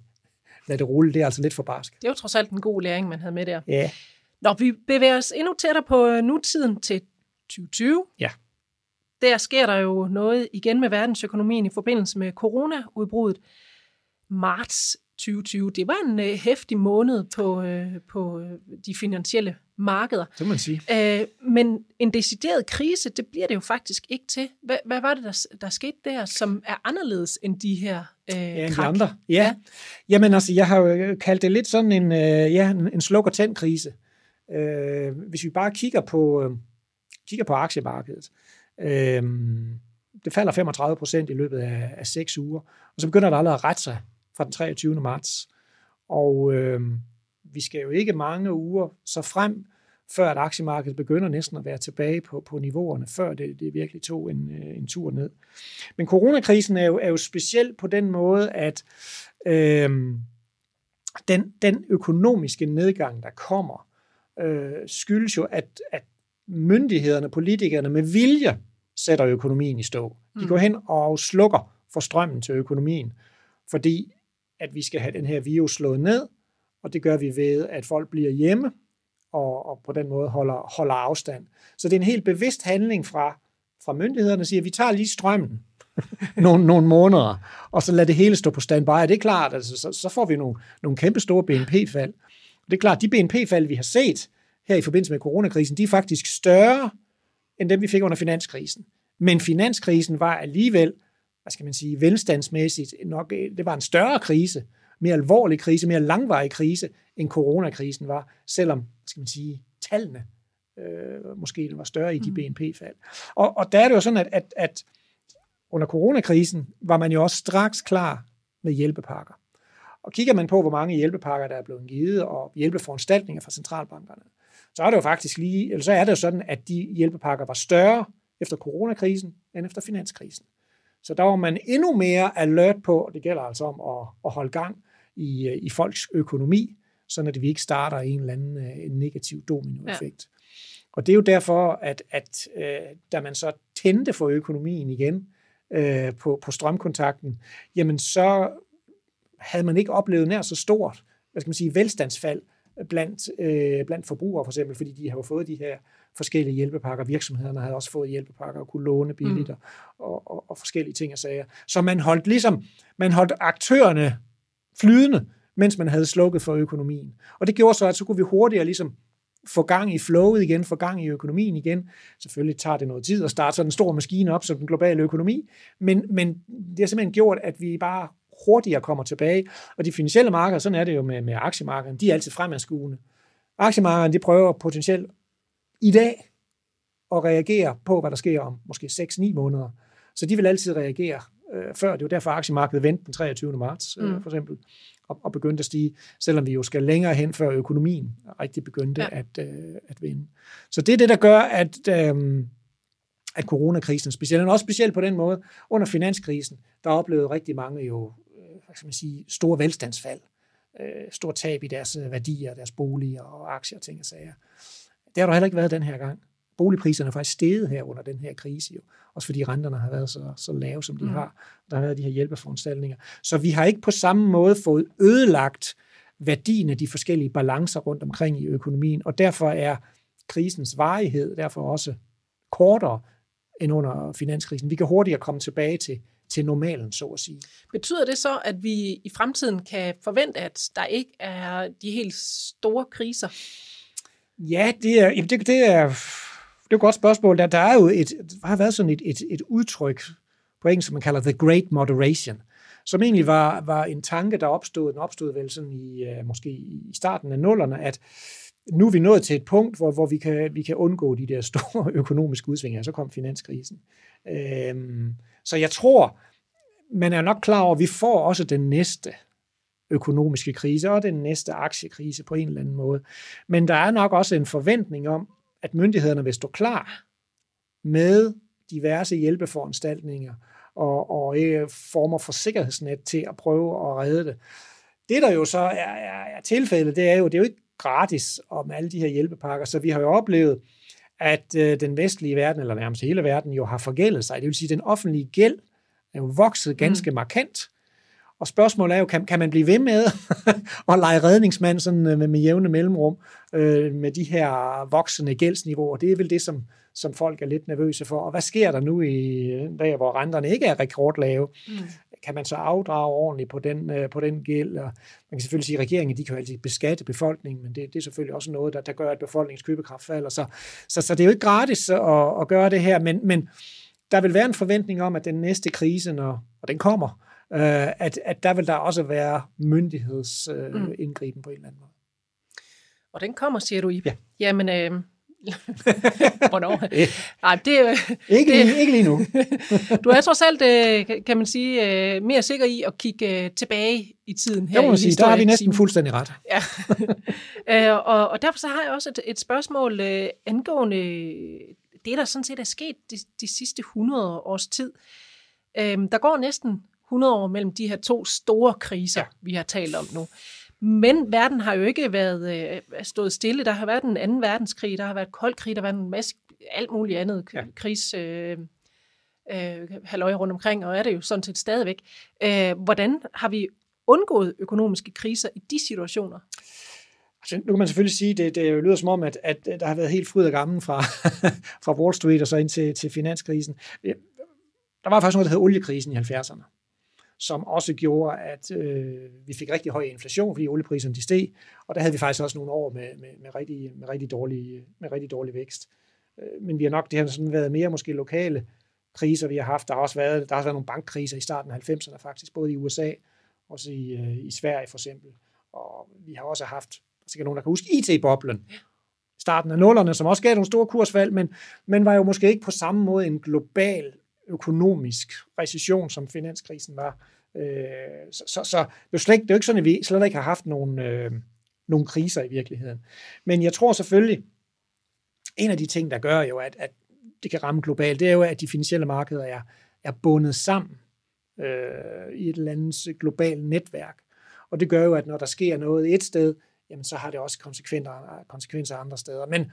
lade det rulle, det er altså lidt for barsk. Det var trods alt en god læring, man havde med der. Ja. Når vi bevæger os endnu tættere på øh, nutiden til 2020, ja der sker der jo noget igen med verdensøkonomien i forbindelse med coronaudbruddet. Marts 2020, det var en øh, hæftig måned på, øh, på øh, de finansielle markeder. Det må man sige. Øh, men en decideret krise, det bliver det jo faktisk ikke til. Hvad, hvad var det, der, der skete der, som er anderledes end de her øh, Ja, krak? de andre. Ja. ja. Jamen altså, jeg har jo kaldt det lidt sådan en, øh, ja, en, en sluk- og tænd-krise. Øh, hvis vi bare kigger på, øh, kigger på aktiemarkedet, øh, Øhm, det falder 35 procent i løbet af, af 6 uger, og så begynder det allerede at rette sig fra den 23. marts. Og øh, vi skal jo ikke mange uger så frem, før at aktiemarkedet begynder næsten at være tilbage på, på niveauerne, før det, det virkelig tog en, øh, en tur ned. Men coronakrisen er jo, er jo speciel på den måde, at øh, den, den økonomiske nedgang, der kommer, øh, skyldes jo, at, at myndighederne, politikerne med vilje sætter økonomien i stå. De Mm. går hen og slukker for strømmen til økonomien, fordi at vi skal have den her virus slået ned, og det gør vi ved, at folk bliver hjemme, og, og på den måde holder, holder afstand. Så det er en helt bevidst handling fra, fra myndighederne, der siger, at vi tager lige strømmen (laughs) nogle, nogle måneder, og så lader det hele stå på standby. Det er klart, altså, så, så får vi nogle, nogle kæmpe store BNP-fald. Det er klart, de BNP-fald, vi har set her i forbindelse med coronakrisen, de er faktisk større end dem, vi fik under finanskrisen. Men finanskrisen var alligevel, hvad skal man sige, velstandsmæssigt nok, det var en større krise, mere alvorlig krise, mere langvarig krise, end coronakrisen var, selvom, hvad skal man sige, tallene øh, måske var større i de Mm. BNP-fald. Og, og der er det jo sådan, at, at, at under coronakrisen var man jo også straks klar med hjælpepakker. Og kigger man på, hvor mange hjælpepakker, der er blevet givet, og hjælpeforanstaltninger fra centralbankerne, så er det jo faktisk lige, eller så er det jo sådan, at de hjælpepakker var større efter coronakrisen end efter finanskrisen. Så der var man endnu mere alert på, og det gælder altså om at, at holde gang i, i folks økonomi, så at vi ikke starter en eller anden øh, en negativ dominoeffekt. Ja. Og det er jo derfor, at, at øh, da man så tændte for økonomien igen øh, på, på strømkontakten, jamen så havde man ikke oplevet nær så stort, hvad skal man sige, velstandsfald blandt, øh, blandt forbrugere for eksempel, fordi de har jo fået de her forskellige hjælpepakker. Virksomhederne havde også fået hjælpepakker og kunne låne billigt mm. og, og, og forskellige ting og sager. Så man holdt ligesom, man holdt aktørerne flydende, mens man havde slukket for økonomien. Og det gjorde så, at så kunne vi hurtigere ligesom få gang i flowet igen, få gang i økonomien igen. Selvfølgelig tager det noget tid at starte sådan en stor maskine op som den globale økonomi, men, men det har simpelthen gjort, at vi bare hurtigere kommer tilbage. Og de finansielle markeder, sådan er det jo med, med aktiemarkederne, de er altid fremadskuende. Aktiemarkederne, de prøver potentielt i dag at reagere på, hvad der sker om måske 6-9 måneder. Så de vil altid reagere øh, før. Det er jo derfor, aktiemarkedet vendte den 23. marts, øh, Mm. for eksempel, og, og begyndte at stige, selvom vi jo skal længere hen, før økonomien rigtig begyndte Ja. at, øh, at vinde. Så det er det, der gør, at, øh, at coronakrisen specielt, og også specielt på den måde, under finanskrisen, der oplevede rigtig mange jo, hvad skal man sige, store velstandsfald, øh, stor tab i deres øh, værdier, deres boliger og aktier og ting og sager. Det har der heller ikke været den her gang. Boligpriserne er faktisk steget her under den her krise, jo. også fordi renterne har været så, så lave, som de mm. har. Der har været de her hjælpeforanstaltninger. Så vi har ikke på samme måde fået ødelagt værdien af de forskellige balancer rundt omkring i økonomien, og derfor er krisens varighed derfor også kortere end under finanskrisen. Vi kan hurtigere komme tilbage til, til normalen, så at sige. Betyder det så, at vi i fremtiden kan forvente, at der ikke er de helt store kriser? Ja, det er, jamen det, det er, det er et godt spørgsmål. Der, der er jo et, der har været sådan et, et, et udtryk på engelsk, som man kalder the great moderation, som egentlig var, var en tanke, der opstod, den opstod vel sådan i, uh, måske i starten af nullerne, at nu er vi nået til et punkt, hvor, hvor vi, kan, vi kan undgå de der store økonomiske udsving, og så kom finanskrisen. Øhm, så jeg tror, man er nok klar over, at vi får også den næste økonomiske krise og den næste aktiekrise på en eller anden måde. Men der er nok også en forventning om, at myndighederne vil stå klar med diverse hjælpeforanstaltninger og, og øh, former for sikkerhedsnet til at prøve at redde det. Det, der jo så er, er, er tilfældet, det er jo, det er jo ikke gratis om alle de her hjælpepakker, så vi har jo oplevet, at øh, den vestlige verden, eller nærmest hele verden, jo har forgældet sig. Det vil sige, at den offentlige gæld er jo vokset ganske mm. markant. Og spørgsmålet er jo, kan, kan man blive ved med (laughs) at lege redningsmand sådan øh, med, med jævne mellemrum øh, med de her voksende gældsniveauer? Det er vel det, som, som folk er lidt nervøse for. Og hvad sker der nu i der, hvor renterne ikke er rekordlave? Mm. Kan man så afdrage ordentligt på den, øh, på den gæld? Og man kan selvfølgelig sige, at regeringen de kan jo altid beskatte befolkningen, men det, det er selvfølgelig også noget, der, der gør, at befolkningens købekraft falder. Så, så, så det er jo ikke gratis at, at gøre det her, men, men der vil være en forventning om, at den næste krise, når, og den kommer, øh, at, at der vil der også være myndighedsindgriben øh, mm. på en eller anden måde. Og den kommer, siger du, i. Ja. Jamen, øh, (laughs) Hvornår? Nej, det, ikke, det, lige, ikke lige nu. (laughs) du er trods alt, øh, kan man sige, øh, mere sikker i at kigge øh, tilbage i tiden her. Det må man sige, der har vi næsten fuldstændig ret. (laughs) Ja. og, og derfor så har jeg også et, et spørgsmål angående det, der sådan set er sket de, de sidste 100 års tid. Der går næsten 100 år mellem de her to store kriser, ja. vi har talt om nu. Men verden har jo ikke været øh, stået stille. Der har været en anden verdenskrig, der har været kold krig, der har været en masse alt muligt andet ja. krigs øh, øh, halløj rundt omkring, og er det jo sådan set stadigvæk. Øh, hvordan har vi undgået økonomiske kriser i de situationer? Altså, nu kan man selvfølgelig sige, det, det lyder som om, at, at der har været helt fryd og gammel fra, (laughs) fra Wall Street og så ind til, til finanskrisen. Der var faktisk noget, der hed oliekrisen i 70'erne som også gjorde, at øh, vi fik rigtig høj inflation, fordi oliepriserne de steg, og der havde vi faktisk også nogle år med, med, med, rigtig, med, rigtig, dårlig, med rigtig dårlig vækst. Øh, men vi har nok, det har sådan været mere måske lokale kriser, vi har haft. Der har også været, der har også været nogle bankkriser i starten af 90'erne faktisk, både i USA, også i, øh, i Sverige for eksempel. Og vi har også haft, sikkert nogen, der kan huske IT-boblen, starten af nullerne, som også gav nogle store kursfald, men, men var jo måske ikke på samme måde en global økonomisk recession, som finanskrisen var. Øh, så, så, så det, er slet, det er jo ikke sådan, at vi slet ikke har haft nogen, øh, nogle kriser i virkeligheden. Men jeg tror selvfølgelig, en af de ting, der gør jo, at, at det kan ramme globalt, det er jo, at de finansielle markeder er, er bundet sammen øh, i et eller andet globalt netværk. Og det gør jo, at når der sker noget et sted, jamen så har det også konsekvenser, konsekvenser andre steder. Men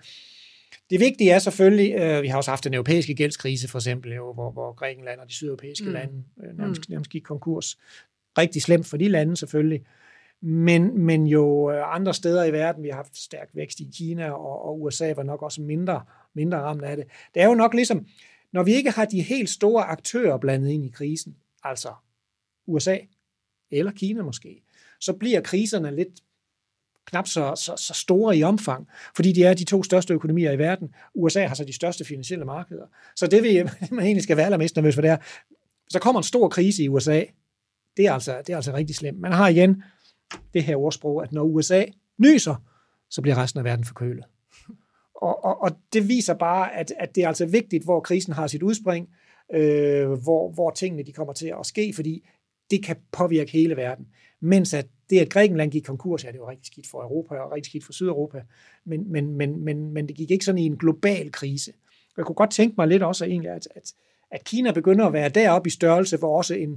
det vigtige er selvfølgelig, øh, vi har også haft den europæiske gældskrise for eksempel, jo, hvor, hvor Grækenland og de sydeuropæiske mm. lande øh, nærmest, mm. nærmest gik konkurs. Rigtig slemt for de lande selvfølgelig, men, men jo øh, andre steder i verden, vi har haft stærk vækst i Kina, og, og USA var nok også mindre, mindre ramt af det. Det er jo nok ligesom, når vi ikke har de helt store aktører blandet ind i krisen, altså USA eller Kina måske, så bliver kriserne lidt knap så, så, så store i omfang, fordi de er de to største økonomier i verden. USA har så de største finansielle markeder. Så det, vi, (laughs) man egentlig skal være allermest nervøs for, det er, så kommer en stor krise i USA. Det er altså, det er altså rigtig slemt. Man har igen det her ordsprog, at når USA nyser, så bliver resten af verden forkølet. Og, og, og det viser bare, at, at det er altså vigtigt, hvor krisen har sit udspring, øh, hvor, hvor tingene de kommer til at ske, fordi det kan påvirke hele verden. Mens at det, at Grækenland gik konkurs, ja, det var rigtig skidt for Europa og rigtig skidt for Sydeuropa, men, men, men, men, men det gik ikke sådan i en global krise. Jeg kunne godt tænke mig lidt også egentlig, at, at, at Kina begynder at være deroppe i størrelse, hvor også en,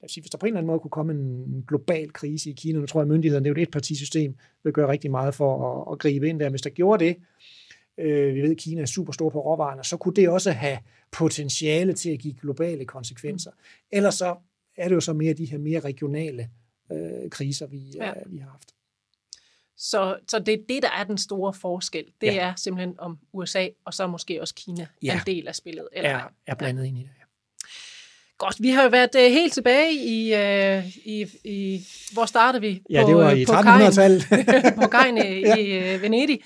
lad os sige, hvis der på en eller anden måde kunne komme en global krise i Kina, nu tror jeg, at myndighederne, det er jo et partisystem, vil gøre rigtig meget for at, at gribe ind der. Hvis der gjorde det, øh, vi ved, at Kina er super stor på råvarerne, så kunne det også have potentiale til at give globale konsekvenser. Ellers så er det jo så mere de her mere regionale øh, kriser, vi, ja. øh, vi har haft. Så, så det er det, der er den store forskel. Det ja. er simpelthen om USA, og så måske også Kina ja. en del af spillet. Eller, er, er blandet ja. ind i det. Ja. Godt, vi har jo været uh, helt tilbage i, uh, i, i, hvor startede vi? Ja, på, det var i 1300-tallet. på Gein (laughs) i uh, Venedig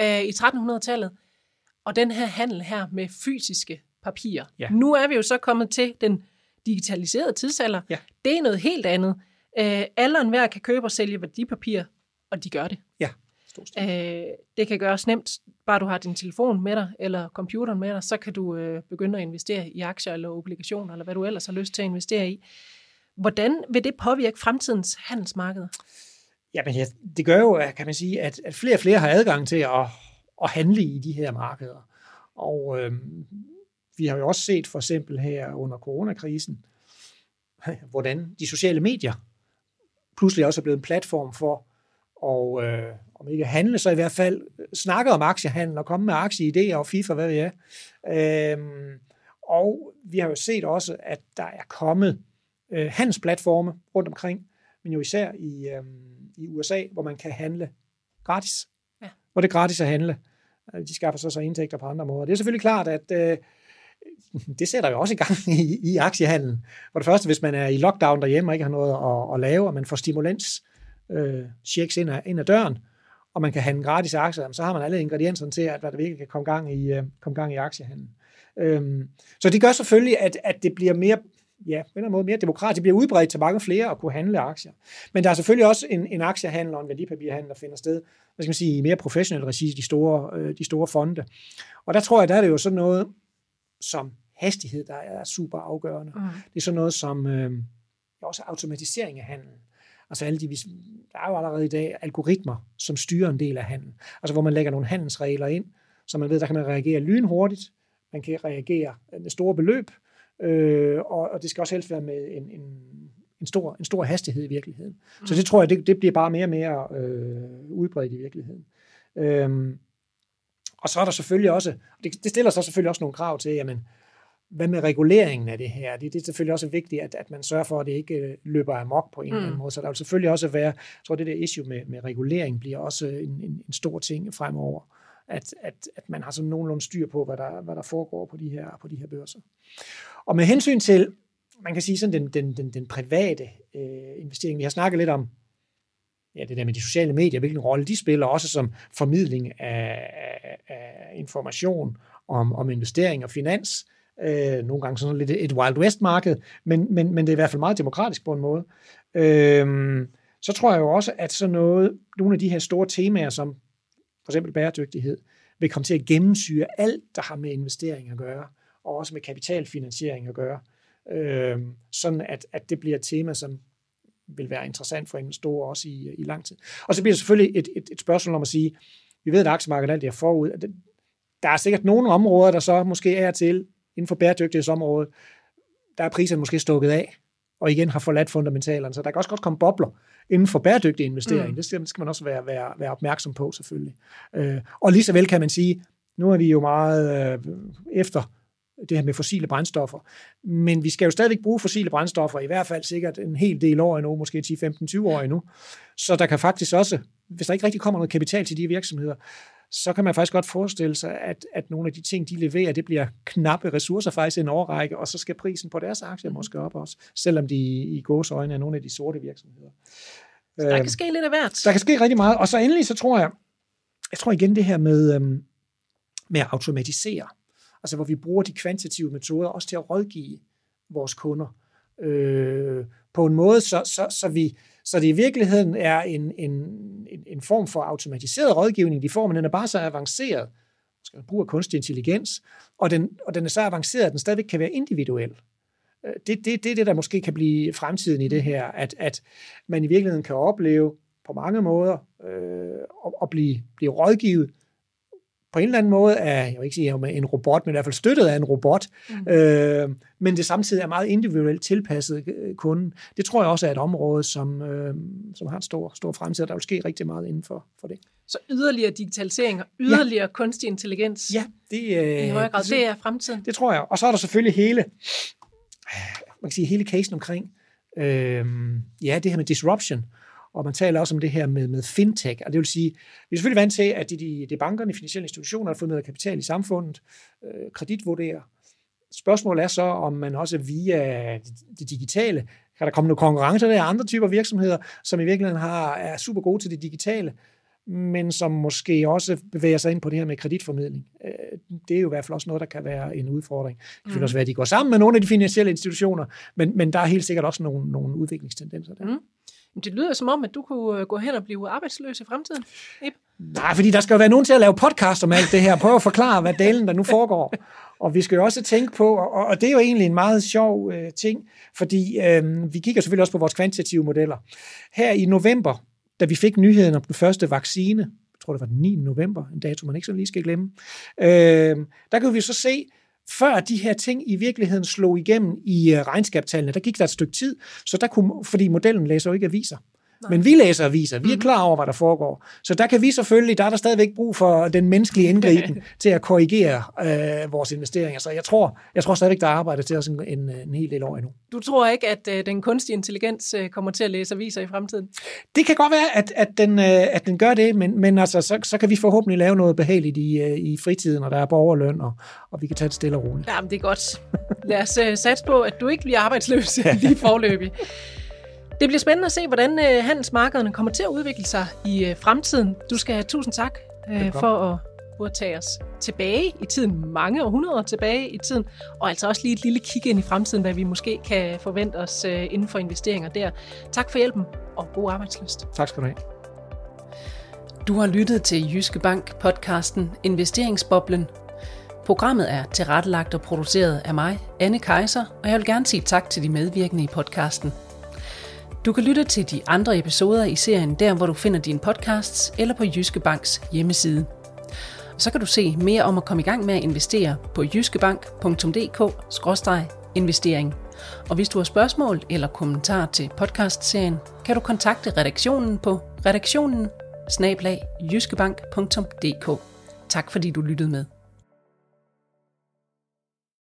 uh, i 1300-tallet. Og den her handel her med fysiske papirer. Ja. Nu er vi jo så kommet til den digitaliserede tidsalder. Ja. Det er noget helt andet. Øh, alle og enhver kan købe og sælge værdipapir, og de gør det. Ja, øh, det kan gøres nemt, bare du har din telefon med dig, eller computeren med dig, så kan du øh, begynde at investere i aktier eller obligationer, eller hvad du ellers har lyst til at investere i. Hvordan vil det påvirke fremtidens handelsmarked? Jamen, ja, det gør jo, kan man sige, at, at flere og flere har adgang til at, at handle i de her markeder. Og øh, vi har jo også set for eksempel her under coronakrisen, (laughs) hvordan de sociale medier pludselig også er blevet en platform for og øh, om ikke handle, så i hvert fald snakke om aktiehandel og komme med aktieidéer og FIFA, hvad ved jeg. Øhm, og vi har jo set også, at der er kommet øh, handelsplatforme rundt omkring, men jo især i, øh, i USA, hvor man kan handle gratis. Ja. Hvor det er gratis at handle. Øh, de skaffer sig så indtægter på andre måder. Det er selvfølgelig klart, at øh, (laughs) det sætter jo også i gang i, i aktiehandlen. For det første, hvis man er i lockdown derhjemme og ikke har noget at, at lave, og man får stimulans, øh, checks ind ad, ind ad døren, og man kan handle gratis aktier, så har man alle ingredienserne til, at, hvad der virkelig kan komme gang i, øh, komme gang i aktiehandlen. Øhm, så det gør selvfølgelig, at, at det bliver mere ja, på en måde mere demokratisk. Det bliver udbredt til mange flere at kunne handle aktier. Men der er selvfølgelig også en, en aktiehandel og en værdipapirhandel, der finder sted, hvad skal man sige, i mere professionel regi, de store, øh, de store fonde. Og der tror jeg, der er det jo sådan noget som hastighed, der er super afgørende. Mm. Det er sådan noget som øh, også automatisering af handelen. Altså alle de, der er jo allerede i dag algoritmer, som styrer en del af handelen. Altså hvor man lægger nogle handelsregler ind, så man ved, der kan man reagere lynhurtigt, man kan reagere med store beløb, øh, og, og det skal også helst være med en, en, en, stor, en stor hastighed i virkeligheden. Mm. Så det tror jeg, det, det bliver bare mere og mere øh, udbredt i virkeligheden. Øhm, og så er der selvfølgelig også, det, det stiller så selvfølgelig også nogle krav til, jamen, hvad med reguleringen af det her? Det, det er selvfølgelig også vigtigt, at, at man sørger for, at det ikke øh, løber amok på en mm. eller anden mm. måde. Så der vil selvfølgelig også være, jeg tror, det der issue med, med regulering bliver også en, en, en stor ting fremover. At, at, at man har sådan nogenlunde styr på, hvad der, hvad der foregår på de her, på de her børser. Og med hensyn til, man kan sige sådan den, den, den, den private øh, investering, vi har snakket lidt om, ja, det der med de sociale medier, hvilken rolle de spiller, også som formidling af, af, af information om, om investering og finans. Øh, nogle gange sådan lidt et Wild West-marked, men, men, men det er i hvert fald meget demokratisk på en måde. Øh, så tror jeg jo også, at sådan noget, nogle af de her store temaer, som for eksempel bæredygtighed, vil komme til at gennemsyre alt, der har med investering at gøre og også med kapitalfinansiering at gøre. Øh, sådan at, at det bliver et tema, som vil være interessant for investorer også i, i lang tid. Og så bliver det selvfølgelig et, et, et spørgsmål om at sige, vi ved, at aktiemarkedet alt er forud. Der er sikkert nogle områder, der så måske er til inden for bæredygtighedsområdet, der er priserne måske stukket af, og igen har forladt fundamentalerne. Så der kan også godt komme bobler inden for bæredygtig investering. Mm. Det skal man også være, være, være opmærksom på, selvfølgelig. Øh, og lige så vel kan man sige, nu er vi jo meget øh, efter det her med fossile brændstoffer. Men vi skal jo stadigvæk bruge fossile brændstoffer, i hvert fald sikkert en hel del år endnu, måske 10, 15, 20 år endnu. Så der kan faktisk også, hvis der ikke rigtig kommer noget kapital til de virksomheder, så kan man faktisk godt forestille sig, at, at nogle af de ting, de leverer, det bliver knappe ressourcer faktisk i en årrække, og så skal prisen på deres aktier måske op også, selvom de i gås øjne er nogle af de sorte virksomheder. Så der kan øhm, ske lidt af hvert. Der kan ske rigtig meget. Og så endelig, så tror jeg, jeg tror igen det her med, øhm, med at automatisere altså hvor vi bruger de kvantitative metoder også til at rådgive vores kunder øh, på en måde, så, så, så, vi, så det i virkeligheden er en, en, en, en form for automatiseret rådgivning, de får, men den er bare så avanceret, skal man bruge kunstig intelligens, og den, og den er så avanceret, at den stadigvæk kan være individuel. Øh, det det, det, det det, der måske kan blive fremtiden i det her, at, at man i virkeligheden kan opleve på mange måder øh, at, at blive, blive rådgivet på en eller anden måde er, jeg vil ikke sige en robot, men i hvert fald støttet af en robot, mm. øh, men det samtidig er meget individuelt tilpasset øh, kunden. Det tror jeg også er et område, som, øh, som har en stor, stor fremtid, der vil ske rigtig meget inden for, for det. Så yderligere digitalisering og yderligere ja. kunstig intelligens ja, det, øh, i højere grad, det, det er fremtiden. Det tror jeg. Og så er der selvfølgelig hele, man kan sige, hele casen omkring øh, ja, det her med disruption. Og man taler også om det her med, med fintech, og det vil sige, vi er selvfølgelig vant til, at det de, de bankerne, de finansielle institutioner, har fået noget kapital i samfundet, øh, kreditvurderer. Spørgsmålet er så, om man også via det digitale, kan der komme noget konkurrence der andre typer virksomheder, som i virkeligheden har, er super gode til det digitale, men som måske også bevæger sig ind på det her med kreditformidling. Øh, det er jo i hvert fald også noget, der kan være en udfordring. Det kan mm. også være, at de går sammen med nogle af de finansielle institutioner, men, men der er helt sikkert også nogle, nogle udviklingstendenser der. Mm. Det lyder som om, at du kunne øh, gå hen og blive arbejdsløs i fremtiden, Ip. Nej, fordi der skal jo være nogen til at lave podcast om alt det her. Prøv at forklare, hvad delen der nu foregår. Og vi skal jo også tænke på, og, og det er jo egentlig en meget sjov øh, ting, fordi øh, vi kigger selvfølgelig også på vores kvantitative modeller. Her i november, da vi fik nyheden om den første vaccine, jeg tror det var den 9. november, en dato man ikke så lige skal glemme, øh, der kan vi så se, før de her ting i virkeligheden slog igennem i øh, regnskabstallene, der gik der et stykke tid, så der kunne, fordi modellen læser jo ikke aviser. Men vi læser aviser, vi er mhm. klar over, hvad der foregår. Så der kan vi selvfølgelig, der er der stadigvæk brug for den menneskelige indgriben (laughs) til at korrigere øh, vores investeringer. Så jeg tror, jeg tror stadigvæk, der er arbejde til os en, en, en hel del år endnu. Du tror ikke, at øh, den kunstige intelligens øh, kommer til at læse aviser i fremtiden? Det kan godt være, at, at, den, øh, at den gør det, men, men altså, så, så kan vi forhåbentlig lave noget behageligt i, øh, i fritiden, og der er borgerløn, og, og vi kan tage det stille og roligt. Jamen, det er godt. Lad os uh, satse på, at du ikke bliver arbejdsløs (laughs) lige forløbig. Det bliver spændende at se, hvordan uh, handelsmarkederne kommer til at udvikle sig i uh, fremtiden. Du skal have tusind tak uh, for at at tage os tilbage i tiden, mange århundreder tilbage i tiden, og altså også lige et lille kig ind i fremtiden, hvad vi måske kan forvente os inden for investeringer der. Tak for hjælpen, og god arbejdsløst. Tak skal du have. Du har lyttet til Jyske Bank podcasten Investeringsboblen Programmet er tilrettelagt og produceret af mig, Anne Kejser, og jeg vil gerne sige tak til de medvirkende i podcasten. Du kan lytte til de andre episoder i serien der, hvor du finder dine podcasts, eller på Jyske Banks hjemmeside. Så kan du se mere om at komme i gang med at investere på jyskebank.dk-investering. Og hvis du har spørgsmål eller kommentarer til podcastserien, kan du kontakte redaktionen på redaktionen Tak fordi du lyttede med.